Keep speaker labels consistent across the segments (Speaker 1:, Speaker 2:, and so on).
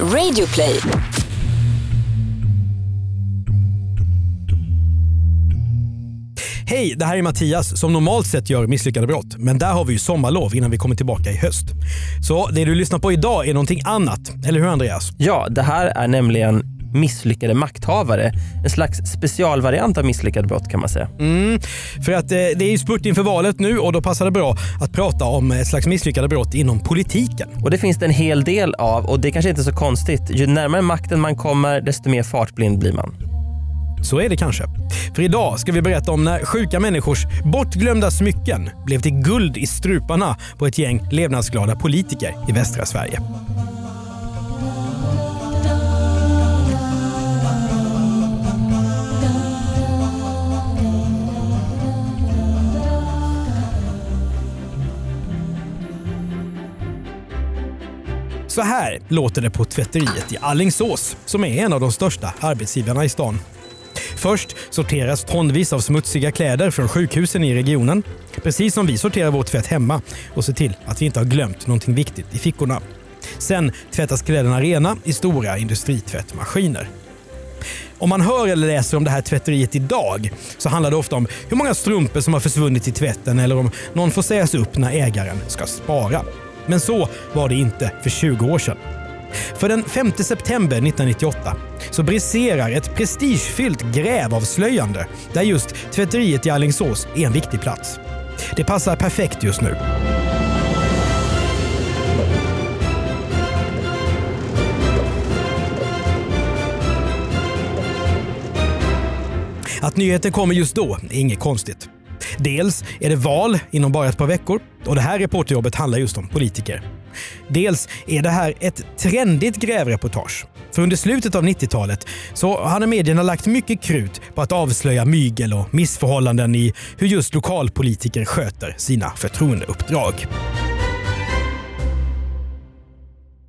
Speaker 1: Radioplay.
Speaker 2: Hej, det här är Mattias som normalt sett gör misslyckade brott. Men där har vi ju sommarlov innan vi kommer tillbaka i höst. Så det du lyssnar på idag är någonting annat. Eller hur Andreas?
Speaker 3: Ja, det här är nämligen misslyckade makthavare. En slags specialvariant av misslyckade brott kan man säga.
Speaker 2: Mm, för att eh, det är ju spurt inför valet nu och då passar det bra att prata om ett slags misslyckade brott inom politiken.
Speaker 3: Och det finns det en hel del av och det kanske inte är så konstigt. Ju närmare makten man kommer, desto mer fartblind blir man.
Speaker 2: Så är det kanske. För idag ska vi berätta om när sjuka människors bortglömda smycken blev till guld i struparna på ett gäng levnadsglada politiker i västra Sverige. Så här låter det på tvätteriet i Allingsås som är en av de största arbetsgivarna i stan. Först sorteras tonvis av smutsiga kläder från sjukhusen i regionen. Precis som vi sorterar vår tvätt hemma och ser till att vi inte har glömt någonting viktigt i fickorna. Sen tvättas kläderna rena i stora industritvättmaskiner. Om man hör eller läser om det här tvätteriet idag så handlar det ofta om hur många strumpor som har försvunnit i tvätten eller om någon får sägas upp när ägaren ska spara. Men så var det inte för 20 år sedan. För den 5 september 1998 så briserar ett prestigefyllt grävavslöjande där just tvätteriet i Allingsås är en viktig plats. Det passar perfekt just nu. Att nyheten kommer just då är inget konstigt. Dels är det val inom bara ett par veckor och det här reporterjobbet handlar just om politiker. Dels är det här ett trendigt grävreportage. För under slutet av 90-talet så hade medierna lagt mycket krut på att avslöja mygel och missförhållanden i hur just lokalpolitiker sköter sina förtroendeuppdrag.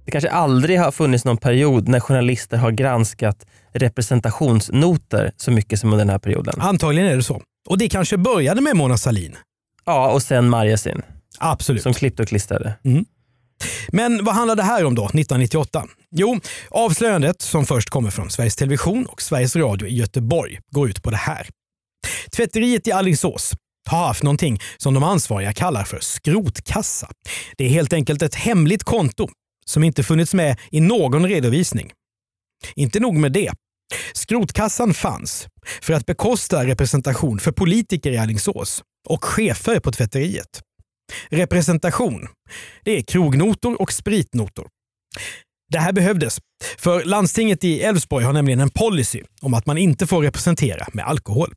Speaker 3: Det kanske aldrig har funnits någon period när journalister har granskat representationsnoter så mycket som under den här perioden.
Speaker 2: Antagligen är det så. Och det kanske började med Mona Sahlin.
Speaker 3: Ja, och sen Marjasin
Speaker 2: Absolut.
Speaker 3: som klippte och klistrade.
Speaker 2: Men vad handlar det här om då, 1998? Jo, avslöjandet som först kommer från Sveriges Television och Sveriges Radio i Göteborg går ut på det här. Tvätteriet i Alingsås har haft någonting som de ansvariga kallar för skrotkassa. Det är helt enkelt ett hemligt konto som inte funnits med i någon redovisning. Inte nog med det. Skrotkassan fanns för att bekosta representation för politiker i Alingsås och chefer på tvätteriet. Representation, det är krognotor och spritnotor. Det här behövdes, för landstinget i Älvsborg har nämligen en policy om att man inte får representera med alkohol.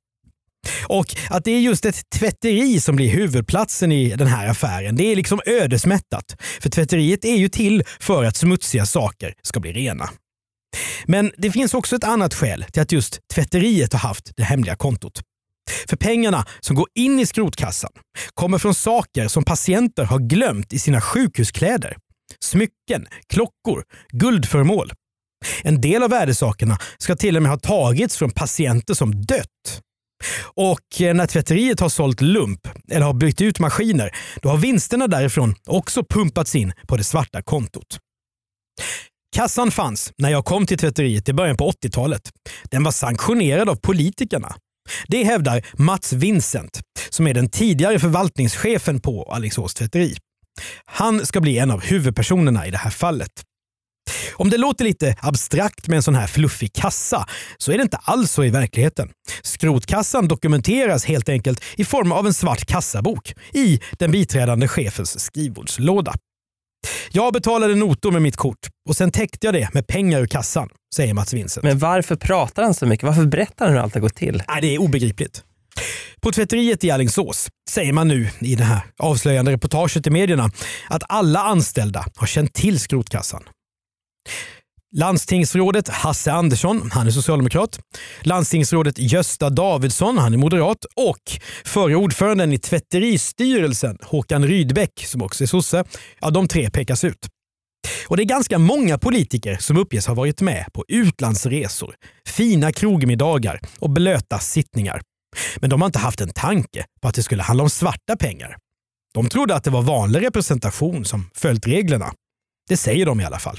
Speaker 2: Och att det är just ett tvätteri som blir huvudplatsen i den här affären, det är liksom ödesmättat. För tvätteriet är ju till för att smutsiga saker ska bli rena. Men det finns också ett annat skäl till att just tvätteriet har haft det hemliga kontot. För pengarna som går in i skrotkassan kommer från saker som patienter har glömt i sina sjukhuskläder. Smycken, klockor, guldföremål. En del av värdesakerna ska till och med ha tagits från patienter som dött. Och eh, när tvätteriet har sålt lump eller har bytt ut maskiner, då har vinsterna därifrån också pumpats in på det svarta kontot. Kassan fanns när jag kom till tvätteriet i början på 80-talet. Den var sanktionerad av politikerna. Det hävdar Mats Vincent, som är den tidigare förvaltningschefen på Alingsås tvätteri. Han ska bli en av huvudpersonerna i det här fallet. Om det låter lite abstrakt med en sån här fluffig kassa så är det inte alls så i verkligheten. Skrotkassan dokumenteras helt enkelt i form av en svart kassabok i den biträdande chefens skrivbordslåda. Jag betalade notor med mitt kort och sen täckte jag det med pengar ur kassan, säger Mats Vincent.
Speaker 3: Men varför pratar han så mycket? Varför berättar han hur allt har gått till?
Speaker 2: Nej, det är obegripligt. På tvätteriet i Alingsås säger man nu i det här avslöjande reportaget i medierna att alla anställda har känt till skrotkassan. Landstingsrådet Hasse Andersson, han är socialdemokrat. Landstingsrådet Gösta Davidsson, han är moderat. Och förre ordföranden i tvätteristyrelsen, Håkan Rydbeck, som också är sosse. Ja, de tre pekas ut. Och Det är ganska många politiker som uppges ha varit med på utlandsresor, fina krogmiddagar och blöta sittningar. Men de har inte haft en tanke på att det skulle handla om svarta pengar. De trodde att det var vanlig representation som följt reglerna. Det säger de i alla fall.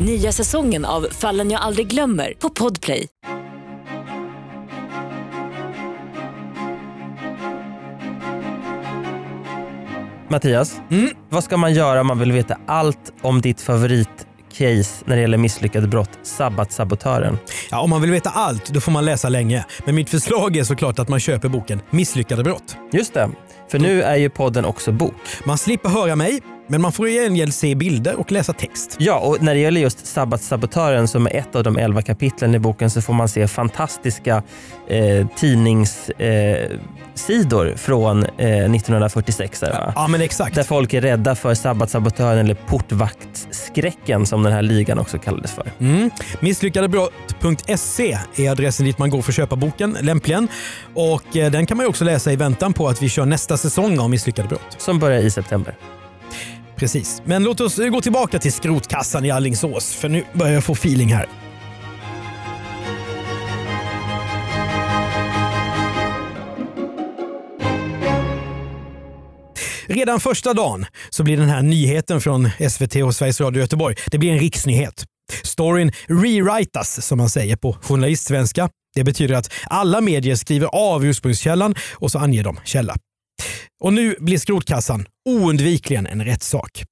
Speaker 1: Nya säsongen av Fallen jag aldrig glömmer på Podplay.
Speaker 3: Mattias,
Speaker 2: Mm.
Speaker 3: vad ska man göra om man vill veta allt om ditt favoritcase när det gäller misslyckade brott, sabbatsabotören?
Speaker 2: Ja, om man vill veta allt, då får man läsa länge. Men mitt förslag är såklart att man köper boken Misslyckade brott.
Speaker 3: Just det, för nu är ju podden också bok.
Speaker 2: Man slipper höra mig, men man får i gengäld se bilder och läsa text.
Speaker 3: Ja, och när det gäller just sabbatssabotören som är ett av de elva kapitlen i boken så får man se fantastiska eh, tidningssidor eh, från eh, 1946. Där, va?
Speaker 2: Ja, men exakt.
Speaker 3: Där folk är rädda för sabbatssabotören eller portvaktsskräcken som den här ligan också kallades för.
Speaker 2: Mm. Misslyckadebrott.se är adressen dit man går för att köpa boken, lämpligen. Och eh, Den kan man ju också läsa i väntan på att vi kör nästa säsong av Misslyckade brott.
Speaker 3: Som börjar i september.
Speaker 2: Precis. Men låt oss eh, gå tillbaka till skrotkassan i Allingsås, för nu börjar jag få feeling här. Redan första dagen så blir den här nyheten från SVT och Sveriges Radio Göteborg det blir en riksnyhet. Storyn rewritas som man säger på journalistsvenska. Det betyder att alla medier skriver av ursprungskällan och så anger de källa. Och nu blir skrotkassan oundvikligen en rättssak.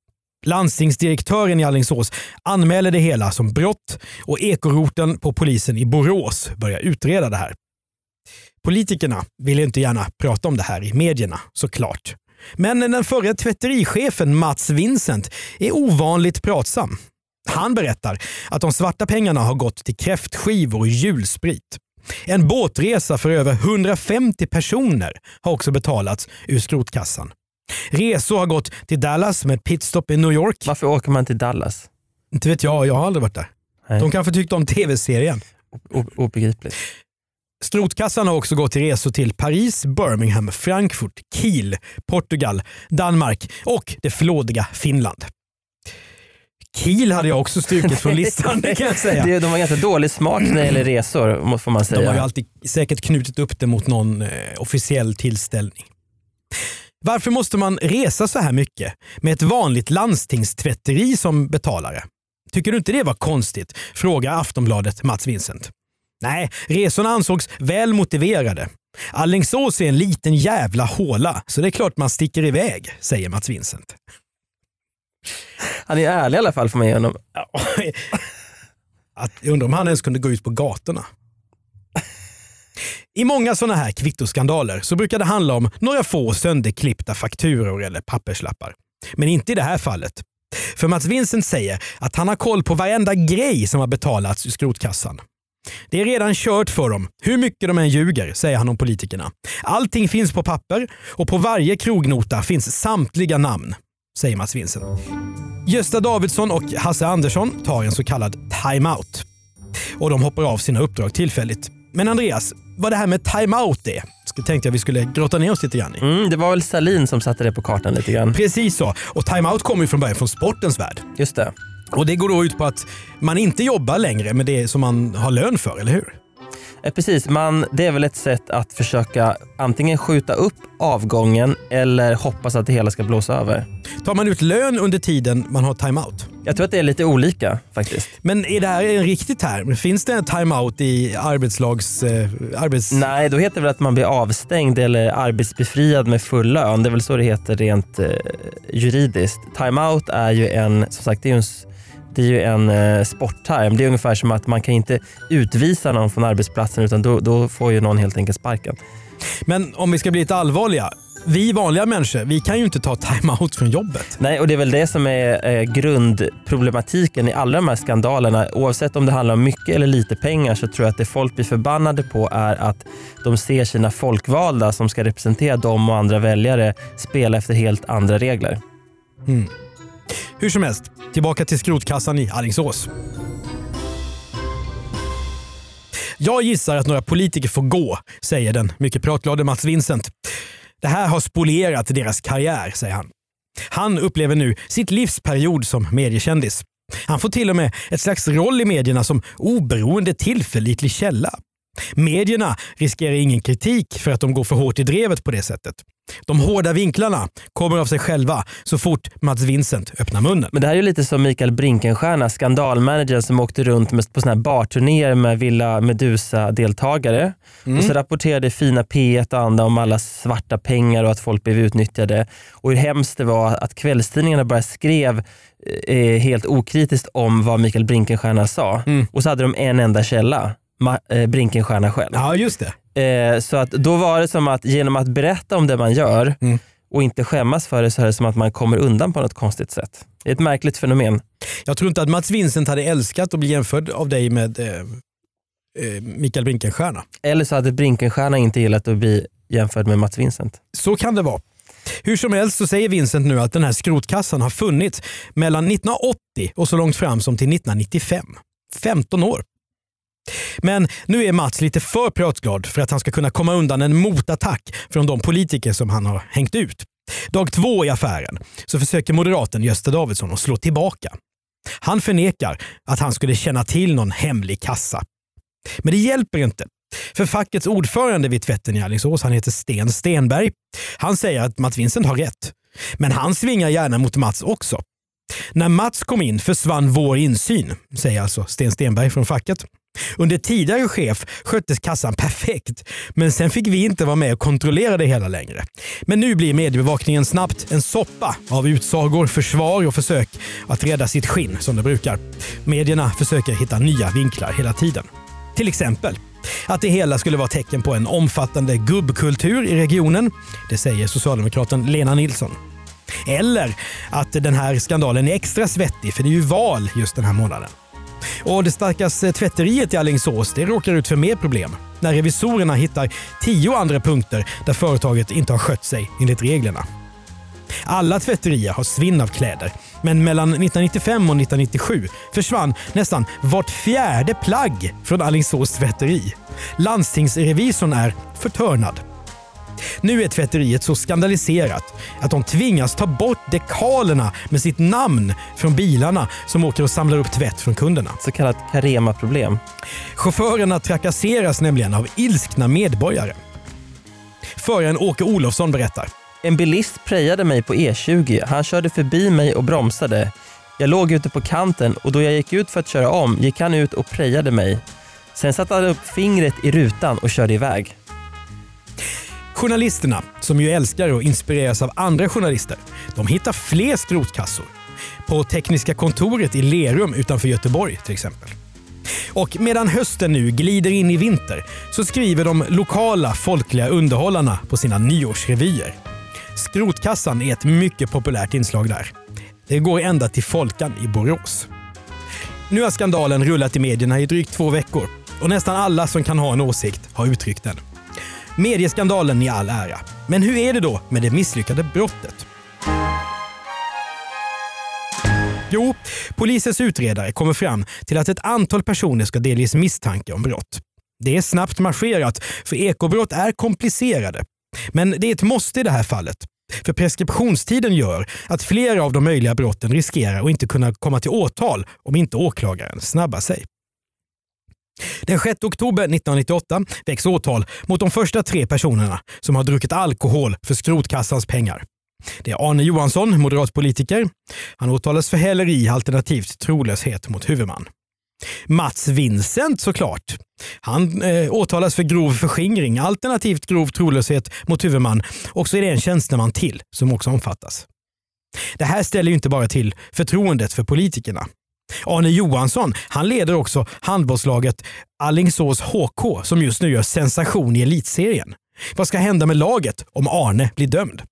Speaker 2: Landstingsdirektören i Alingsås anmäler det hela som brott och ekoroten på polisen i Borås börjar utreda det här. Politikerna vill inte gärna prata om det här i medierna såklart. Men den förre tvätterichefen Mats Vincent är ovanligt pratsam. Han berättar att de svarta pengarna har gått till kräftskivor och julsprit. En båtresa för över 150 personer har också betalats ur skrotkassan. Resor har gått till Dallas med pitstop i New York.
Speaker 3: Varför åker man till Dallas?
Speaker 2: Inte vet jag, jag har aldrig varit där.
Speaker 3: Nej.
Speaker 2: De kanske tyckte om tv-serien.
Speaker 3: Obegripligt.
Speaker 2: Skrotkassan har också gått till resor till Paris, Birmingham, Frankfurt, Kiel, Portugal, Danmark och det flådiga Finland. Kiel hade jag också strukit från listan, det kan jag säga.
Speaker 3: Det, de har ganska dålig smak när det gäller resor får man säga.
Speaker 2: De har ju alltid säkert knutit upp det mot någon eh, officiell tillställning. Varför måste man resa så här mycket med ett vanligt landstingstvätteri som betalare? Tycker du inte det var konstigt? Frågar Aftonbladet Mats Vincent. Nej, resorna ansågs väl motiverade. Alingsås är en liten jävla håla, så det är klart man sticker iväg, säger Mats Vincent.
Speaker 3: Han är ärlig i alla fall för mig. Honom.
Speaker 2: Att, jag undrar om han ens kunde gå ut på gatorna. I många sådana här kvittoskandaler så brukar det handla om några få sönderklippta fakturor eller papperslappar. Men inte i det här fallet. För Mats Vincent säger att han har koll på varenda grej som har betalats ur skrotkassan. Det är redan kört för dem, hur mycket de än ljuger, säger han om politikerna. Allting finns på papper och på varje krognota finns samtliga namn, säger Mats Vincent. Gösta Davidsson och Hasse Andersson tar en så kallad timeout. Och de hoppar av sina uppdrag tillfälligt. Men Andreas, vad det här med timeout är, tänkte jag vi skulle grotta ner oss lite grann i.
Speaker 3: Mm, det var väl Salin som satte det på kartan lite grann.
Speaker 2: Precis så. Och timeout kommer ju från början från sportens värld.
Speaker 3: Just det.
Speaker 2: Och Det går då ut på att man inte jobbar längre med det som man har lön för, eller hur?
Speaker 3: Eh, Precis, man, det är väl ett sätt att försöka antingen skjuta upp avgången eller hoppas att det hela ska blåsa över.
Speaker 2: Tar man ut lön under tiden man har timeout?
Speaker 3: Jag tror att det är lite olika faktiskt.
Speaker 2: Men är det här en riktig term? Finns det en timeout i arbetslags... Eh, arbets...
Speaker 3: Nej, då heter det väl att man blir avstängd eller arbetsbefriad med full lön. Det är väl så det heter rent eh, juridiskt. Timeout är ju en, som sagt, det är ju en, det är ju en eh, sporttime. Det är ungefär som att man kan inte utvisa någon från arbetsplatsen utan då, då får ju någon helt enkelt sparken.
Speaker 2: Men om vi ska bli lite allvarliga. Vi vanliga människor, vi kan ju inte ta timeout från jobbet.
Speaker 3: Nej, och det är väl det som är eh, grundproblematiken i alla de här skandalerna. Oavsett om det handlar om mycket eller lite pengar så tror jag att det folk blir förbannade på är att de ser sina folkvalda som ska representera dem och andra väljare spela efter helt andra regler.
Speaker 2: Mm. Hur som helst, tillbaka till skrotkassan i Alingsås. Jag gissar att några politiker får gå, säger den mycket pratglade Mats Vincent. Det här har spolierat deras karriär, säger han. Han upplever nu sitt livsperiod som mediekändis. Han får till och med ett slags roll i medierna som oberoende tillförlitlig källa. Medierna riskerar ingen kritik för att de går för hårt i drevet på det sättet. De hårda vinklarna kommer av sig själva så fort Mats Vincent öppnar munnen.
Speaker 3: Men det här är ju lite som Mikael Brinkenstierna, skandalmanagern som åkte runt på såna här barturnéer med Villa Medusa-deltagare.
Speaker 2: Mm.
Speaker 3: Och så rapporterade fina P1 och andra om alla svarta pengar och att folk blev utnyttjade. Och hur hemskt det var att kvällstidningarna bara skrev eh, helt okritiskt om vad Mikael Brinkenstierna sa.
Speaker 2: Mm.
Speaker 3: Och så hade de en enda källa, Brinkenstierna själv.
Speaker 2: Ja, just det.
Speaker 3: Eh, så att då var det som att genom att berätta om det man gör
Speaker 2: Mm.
Speaker 3: och inte skämmas för det så är det som att man kommer undan på något konstigt sätt. Det är ett märkligt fenomen.
Speaker 2: Jag tror inte att Mats Vincent hade älskat att bli jämförd av dig med eh, eh, Mikael Brinkenstierna.
Speaker 3: Eller så hade Brinkenstierna inte gillat att bli jämförd med Mats Vincent.
Speaker 2: Så kan det vara. Hur som helst så säger Vincent nu att den här skrotkassan har funnits mellan 1980 och så långt fram som till 1995. 15 år. Men nu är Mats lite för pratglad för att han ska kunna komma undan en motattack från de politiker som han har hängt ut. Dag två i affären så försöker moderaten Gösta Davidsson att slå tillbaka. Han förnekar att han skulle känna till någon hemlig kassa. Men det hjälper inte. För fackets ordförande vid tvätten i Alingsås, han heter Sten Stenberg. Han säger att Mats Vincent har rätt. Men han svingar gärna mot Mats också. När Mats kom in försvann vår insyn, säger alltså Sten Stenberg från facket. Under tidigare chef sköttes kassan perfekt, men sen fick vi inte vara med och kontrollera det hela längre. Men nu blir mediebevakningen snabbt en soppa av utsagor, försvar och försök att rädda sitt skinn som det brukar. Medierna försöker hitta nya vinklar hela tiden. Till exempel att det hela skulle vara tecken på en omfattande gubbkultur i regionen. Det säger socialdemokraten Lena Nilsson. Eller att den här skandalen är extra svettig för det är ju val just den här månaden. Och det stackars eh, tvätteriet i Alingsås det råkar ut för mer problem när revisorerna hittar tio andra punkter där företaget inte har skött sig enligt reglerna. Alla tvätterier har svinn av kläder, men mellan 1995 och 1997 försvann nästan vart fjärde plagg från Alingsås tvätteri. Landstingsrevisorn är förtörnad. Nu är tvätteriet så skandaliserat att de tvingas ta bort dekalerna med sitt namn från bilarna som åker och samlar upp tvätt från kunderna.
Speaker 3: Så kallat Carema-problem.
Speaker 2: Chaufförerna trakasseras nämligen av ilskna medborgare. Föraren Åke Olofsson berättar.
Speaker 3: En bilist prejade mig på E20. Han körde förbi mig och bromsade. Jag låg ute på kanten och då jag gick ut för att köra om gick han ut och prejade mig. Sen satte han upp fingret i rutan och körde iväg.
Speaker 2: Journalisterna, som ju älskar och inspireras av andra journalister, de hittar fler skrotkassor. På Tekniska kontoret i Lerum utanför Göteborg till exempel. Och medan hösten nu glider in i vinter så skriver de lokala folkliga underhållarna på sina nyårsrevyer. Skrotkassan är ett mycket populärt inslag där. Det går ända till Folkan i Borås. Nu har skandalen rullat i medierna i drygt två veckor och nästan alla som kan ha en åsikt har uttryckt den. Medieskandalen i all ära. Men hur är det då med det misslyckade brottet? Jo, polisens utredare kommer fram till att ett antal personer ska delges misstanke om brott. Det är snabbt marscherat, för ekobrott är komplicerade. Men det är ett måste i det här fallet. För preskriptionstiden gör att flera av de möjliga brotten riskerar att inte kunna komma till åtal om inte åklagaren snabbar sig. Den 6 oktober 1998 väcks åtal mot de första tre personerna som har druckit alkohol för skrotkassans pengar. Det är Arne Johansson, moderatpolitiker. Han åtalas för häleri alternativt trolöshet mot huvudman. Mats Vincent såklart. Han eh, åtalas för grov förskingring alternativt grov trolöshet mot huvudman och så är det en tjänsteman till som också omfattas. Det här ställer ju inte bara till förtroendet för politikerna. Arne Johansson han leder också handbollslaget Allingsås HK som just nu gör sensation i elitserien. Vad ska hända med laget om Arne blir dömd?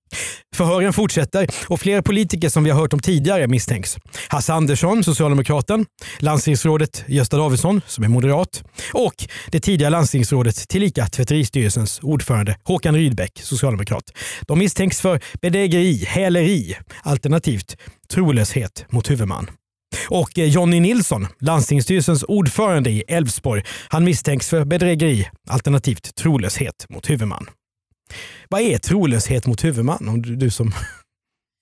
Speaker 2: Förhören fortsätter och fler politiker som vi har hört om tidigare misstänks. Hasse Andersson, Socialdemokraten, landstingsrådet Gösta Davidsson, som är moderat och det tidigare landstingsrådet tillika tvätteristyrelsens ordförande Håkan Rydbeck, socialdemokrat. De misstänks för bedrägeri, häleri alternativt trolöshet mot huvudman. Och eh, Jonny Nilsson, landstingsstyrelsens ordförande i Älvsborg, han misstänks för bedrägeri alternativt trolöshet mot huvudman. Vad är trolöshet mot huvudman? Om du, du som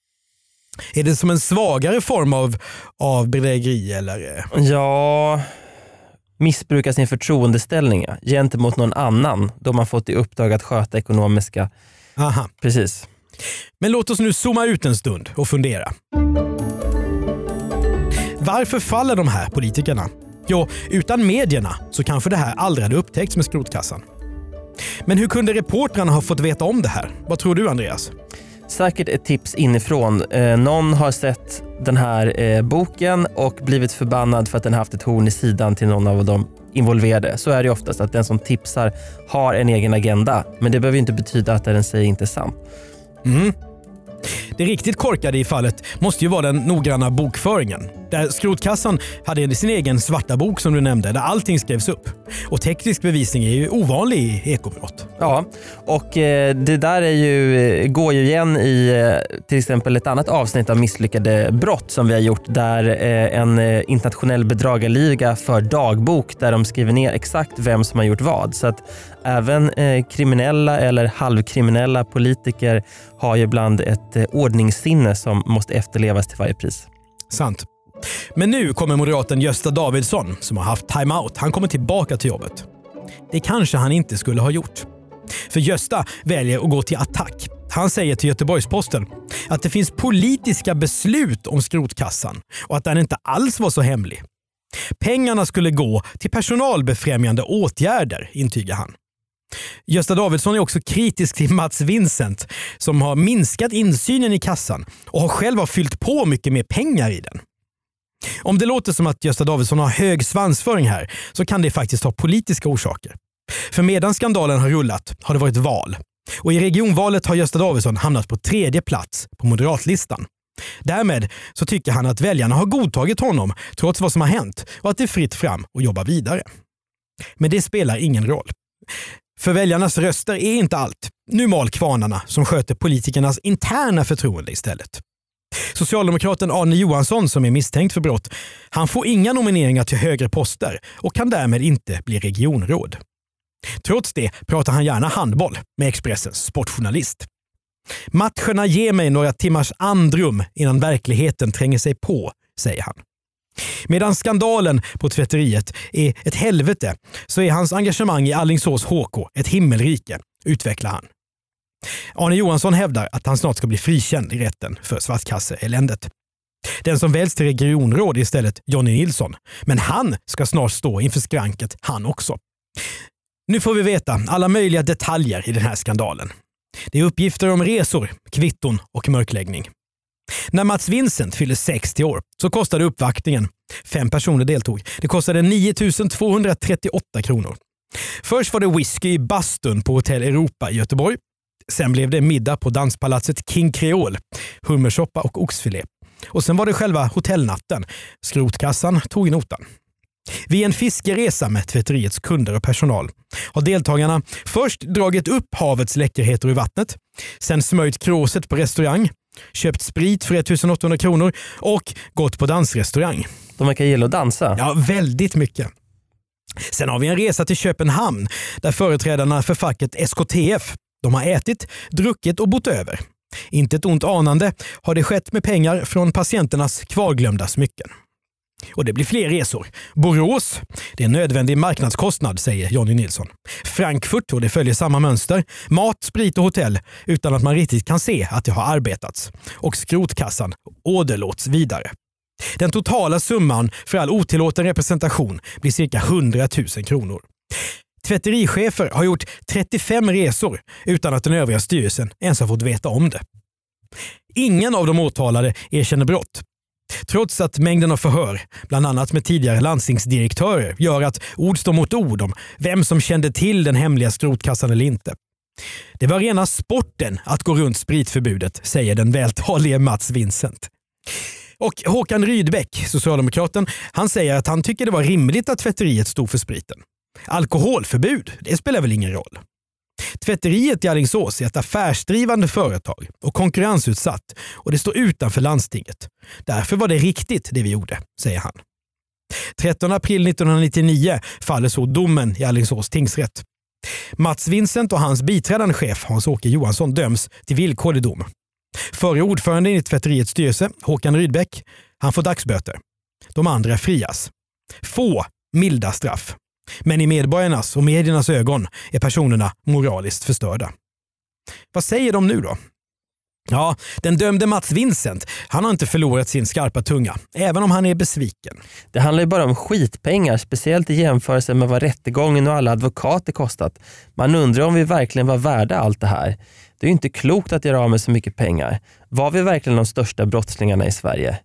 Speaker 2: är det som en svagare form av, av bedrägeri? Eller?
Speaker 3: Ja, missbruka sin förtroendeställning gentemot någon annan då man fått i uppdrag att sköta ekonomiska...
Speaker 2: Aha.
Speaker 3: Precis.
Speaker 2: Men låt oss nu zooma ut en stund och fundera. Varför faller de här politikerna? Jo, utan medierna så kanske det här aldrig hade upptäckts med skrotkassan. Men hur kunde reportrarna ha fått veta om det här? Vad tror du Andreas?
Speaker 3: Säkert ett tips inifrån. Eh, någon har sett den här eh, boken och blivit förbannad för att den haft ett horn i sidan till någon av de involverade. Så är det oftast att den som tipsar har en egen agenda. Men det behöver inte betyda att det den säger inte är sant.
Speaker 2: Mm. Det riktigt korkade i fallet måste ju vara den noggranna bokföringen. Där skrotkassan hade sin egen svarta bok som du nämnde, där allting skrevs upp. Och teknisk bevisning är ju ovanlig i ekobrott.
Speaker 3: Ja, och eh, det där är ju, eh, går ju igen i eh, till exempel ett annat avsnitt av misslyckade brott som vi har gjort där en internationell bedragarliga för dagbok där de skriver ner exakt vem som har gjort vad. Så att även kriminella eller halvkriminella politiker har ju ibland ett ordningssinne som måste efterlevas till varje pris.
Speaker 2: Sant. Men nu kommer moderaten Gösta Davidsson som har haft timeout. Han kommer tillbaka till jobbet. Det kanske han inte skulle ha gjort. För Gösta väljer att gå till attack. Han säger till Göteborgs-Posten att det finns politiska beslut om skrotkassan och att den inte alls var så hemlig. Pengarna skulle gå till personalbefrämjande åtgärder, intygar han. Gösta Davidsson är också kritisk till Mats Vincent som har minskat insynen i kassan och har själv har fyllt på mycket mer pengar i den. Om det låter som att Gösta Davidsson har hög svansföring här så kan det faktiskt ha politiska orsaker. För medan skandalen har rullat har det varit val. Och i regionvalet har Gösta Davidsson hamnat på tredje plats på moderatlistan. Därmed så tycker han att väljarna har godtagit honom trots vad som har hänt och att det är fritt fram att jobba vidare. Men det spelar ingen roll. För väljarnas röster är inte allt. Nu mal kvarnarna som sköter politikernas interna förtroende istället. Socialdemokraten Arne Johansson som är misstänkt för brott, han får inga nomineringar till högre poster och kan därmed inte bli regionråd. Trots det pratar han gärna handboll med Expressens sportjournalist. Matcherna ger mig några timmars andrum innan verkligheten tränger sig på, säger han. Medan skandalen på tvätteriet är ett helvete så är hans engagemang i Allingsås HK ett himmelrike, utvecklar han. Arne Johansson hävdar att han snart ska bli frikänd i rätten för svartkasseeländet. Den som väljs till regionråd är istället Jonny Nilsson. Men han ska snart stå inför skranket han också. Nu får vi veta alla möjliga detaljer i den här skandalen. Det är uppgifter om resor, kvitton och mörkläggning. När Mats Vincent fyllde 60 år så kostade uppvaktningen, fem personer deltog, det kostade 9 238 kronor. Först var det whisky i bastun på Hotell Europa i Göteborg. Sen blev det middag på danspalatset King Creole, hummersoppa och oxfilé. Och sen var det själva hotellnatten. Skrotkassan tog notan. Vid en fiskeresa med tvätteriets kunder och personal har deltagarna först dragit upp havets läckerheter ur vattnet, sen smörjt kråset på restaurang, köpt sprit för 1800 kronor och gått på dansrestaurang.
Speaker 3: De verkar gilla att dansa.
Speaker 2: Ja, väldigt mycket. Sen har vi en resa till Köpenhamn där företrädarna för facket SKTF de har ätit, druckit och bott över. Inte ett ont anande har det skett med pengar från patienternas kvarglömda smycken. Och det blir fler resor. Borås, det är en nödvändig marknadskostnad, säger Jonny Nilsson. Frankfurt, och det följer samma mönster. Mat, sprit och hotell utan att man riktigt kan se att det har arbetats. Och skrotkassan åderlåts vidare. Den totala summan för all otillåten representation blir cirka 100 000 kronor. Tvätterichefer har gjort 35 resor utan att den övriga styrelsen ens har fått veta om det. Ingen av de åtalade erkänner brott. Trots att mängden av förhör, bland annat med tidigare landstingsdirektörer, gör att ord står mot ord om vem som kände till den hemliga skrotkassan eller inte. Det var rena sporten att gå runt spritförbudet, säger den vältalige Mats Vincent. Och Håkan Rydbeck, socialdemokraten, han säger att han tycker det var rimligt att tvätteriet stod för spriten. Alkoholförbud, det spelar väl ingen roll? Tvätteriet i Alingsås är ett affärsdrivande företag och konkurrensutsatt och det står utanför landstinget. Därför var det riktigt det vi gjorde, säger han. 13 april 1999 faller så domen i Alingsås tingsrätt. Mats Vincent och hans biträdande chef Hans-Åke Johansson döms till villkorlig dom. Förre ordföranden i tvätteriets styrelse, Håkan Rydbeck, han får dagsböter. De andra frias. Få milda straff. Men i medborgarnas och mediernas ögon är personerna moraliskt förstörda. Vad säger de nu då? Ja, den dömde Mats Vincent, han har inte förlorat sin skarpa tunga, även om han är besviken.
Speaker 3: Det handlar ju bara om skitpengar, speciellt i jämförelse med vad rättegången och alla advokater kostat. Man undrar om vi verkligen var värda allt det här. Det är ju inte klokt att göra av med så mycket pengar. Var vi verkligen de största brottslingarna i Sverige?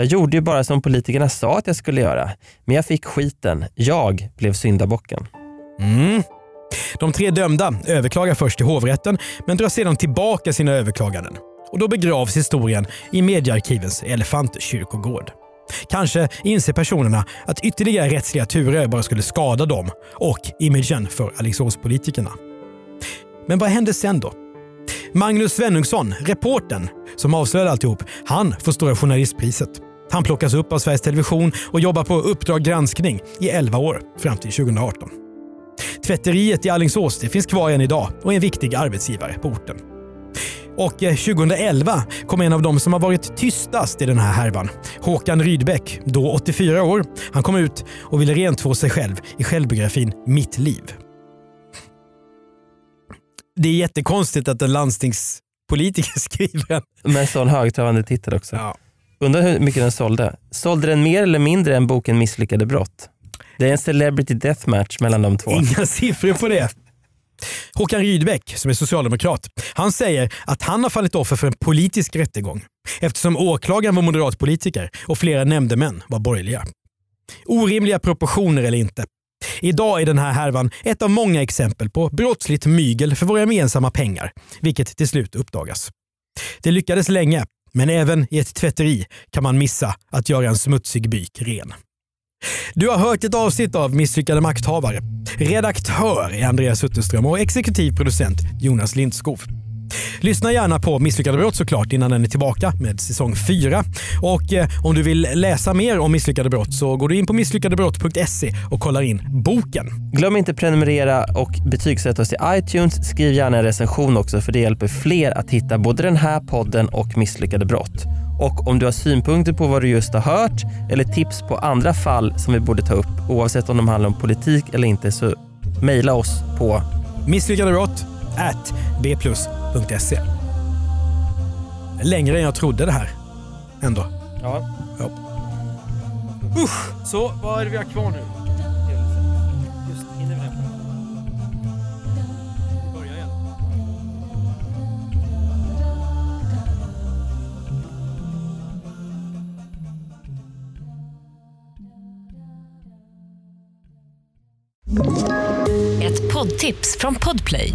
Speaker 3: Jag gjorde ju bara som politikerna sa att jag skulle göra. Men jag fick skiten. Jag blev syndabocken.
Speaker 2: Mm. De tre dömda överklagar först till hovrätten men drar sedan tillbaka sina överklaganden. Och då begravs historien i mediearkivens elefantkyrkogård. Kanske inser personerna att ytterligare rättsliga turer bara skulle skada dem och imagen för Alingsåspolitikerna. Men vad hände sen då? Magnus Svenungsson, reporten som avslöjade alltihop, han får Stora Journalistpriset. Han plockas upp av Sveriges Television och jobbar på Uppdrag granskning i 11 år fram till 2018. Tvätteriet i Alingsås det finns kvar än idag och är en viktig arbetsgivare på orten. Och 2011 eh, kom en av de som har varit tystast i den här härvan. Håkan Rydbeck, då 84 år. Han kom ut och ville rentvå sig själv i självbiografin Mitt liv. Det är jättekonstigt att en landstingspolitiker skriver en.
Speaker 3: Med sån högtravande titel också.
Speaker 2: Ja.
Speaker 3: Undrar hur mycket den sålde. Sålde den mer eller mindre än boken Misslyckade brott? Det är en celebrity death match mellan de två.
Speaker 2: Inga siffror på det. Håkan Rydbeck, som är socialdemokrat, han säger att han har fallit offer för en politisk rättegång eftersom åklagaren var moderatpolitiker och flera nämndemän var borgerliga. Orimliga proportioner eller inte. Idag är den här härvan ett av många exempel på brottsligt mygel för våra gemensamma pengar, vilket till slut uppdagas. Det lyckades länge, men även i ett tvätteri kan man missa att göra en smutsig byk ren. Du har hört ett avsnitt av Misslyckade makthavare. Redaktör är Andreas Utterström och exekutiv producent Jonas Lindskov. Lyssna gärna på Misslyckade brott såklart innan den är tillbaka med säsong 4. Och eh, om du vill läsa mer om Misslyckade brott så går du in på misslyckadebrott.se och kollar in boken.
Speaker 3: Glöm inte prenumerera och betygsätta oss i iTunes. Skriv gärna en recension också för det hjälper fler att hitta både den här podden och Misslyckade brott. Och om du har synpunkter på vad du just har hört eller tips på andra fall som vi borde ta upp oavsett om de handlar om politik eller inte så mejla oss på
Speaker 2: Misslyckadebrott at bplus.se. Längre än jag trodde det här. Ändå.
Speaker 3: Ja.
Speaker 2: Ja. Usch, så vad är det vi har kvar nu?
Speaker 3: Just, hinner vi det?
Speaker 2: Börja igen.
Speaker 1: Ett poddtips från Podplay.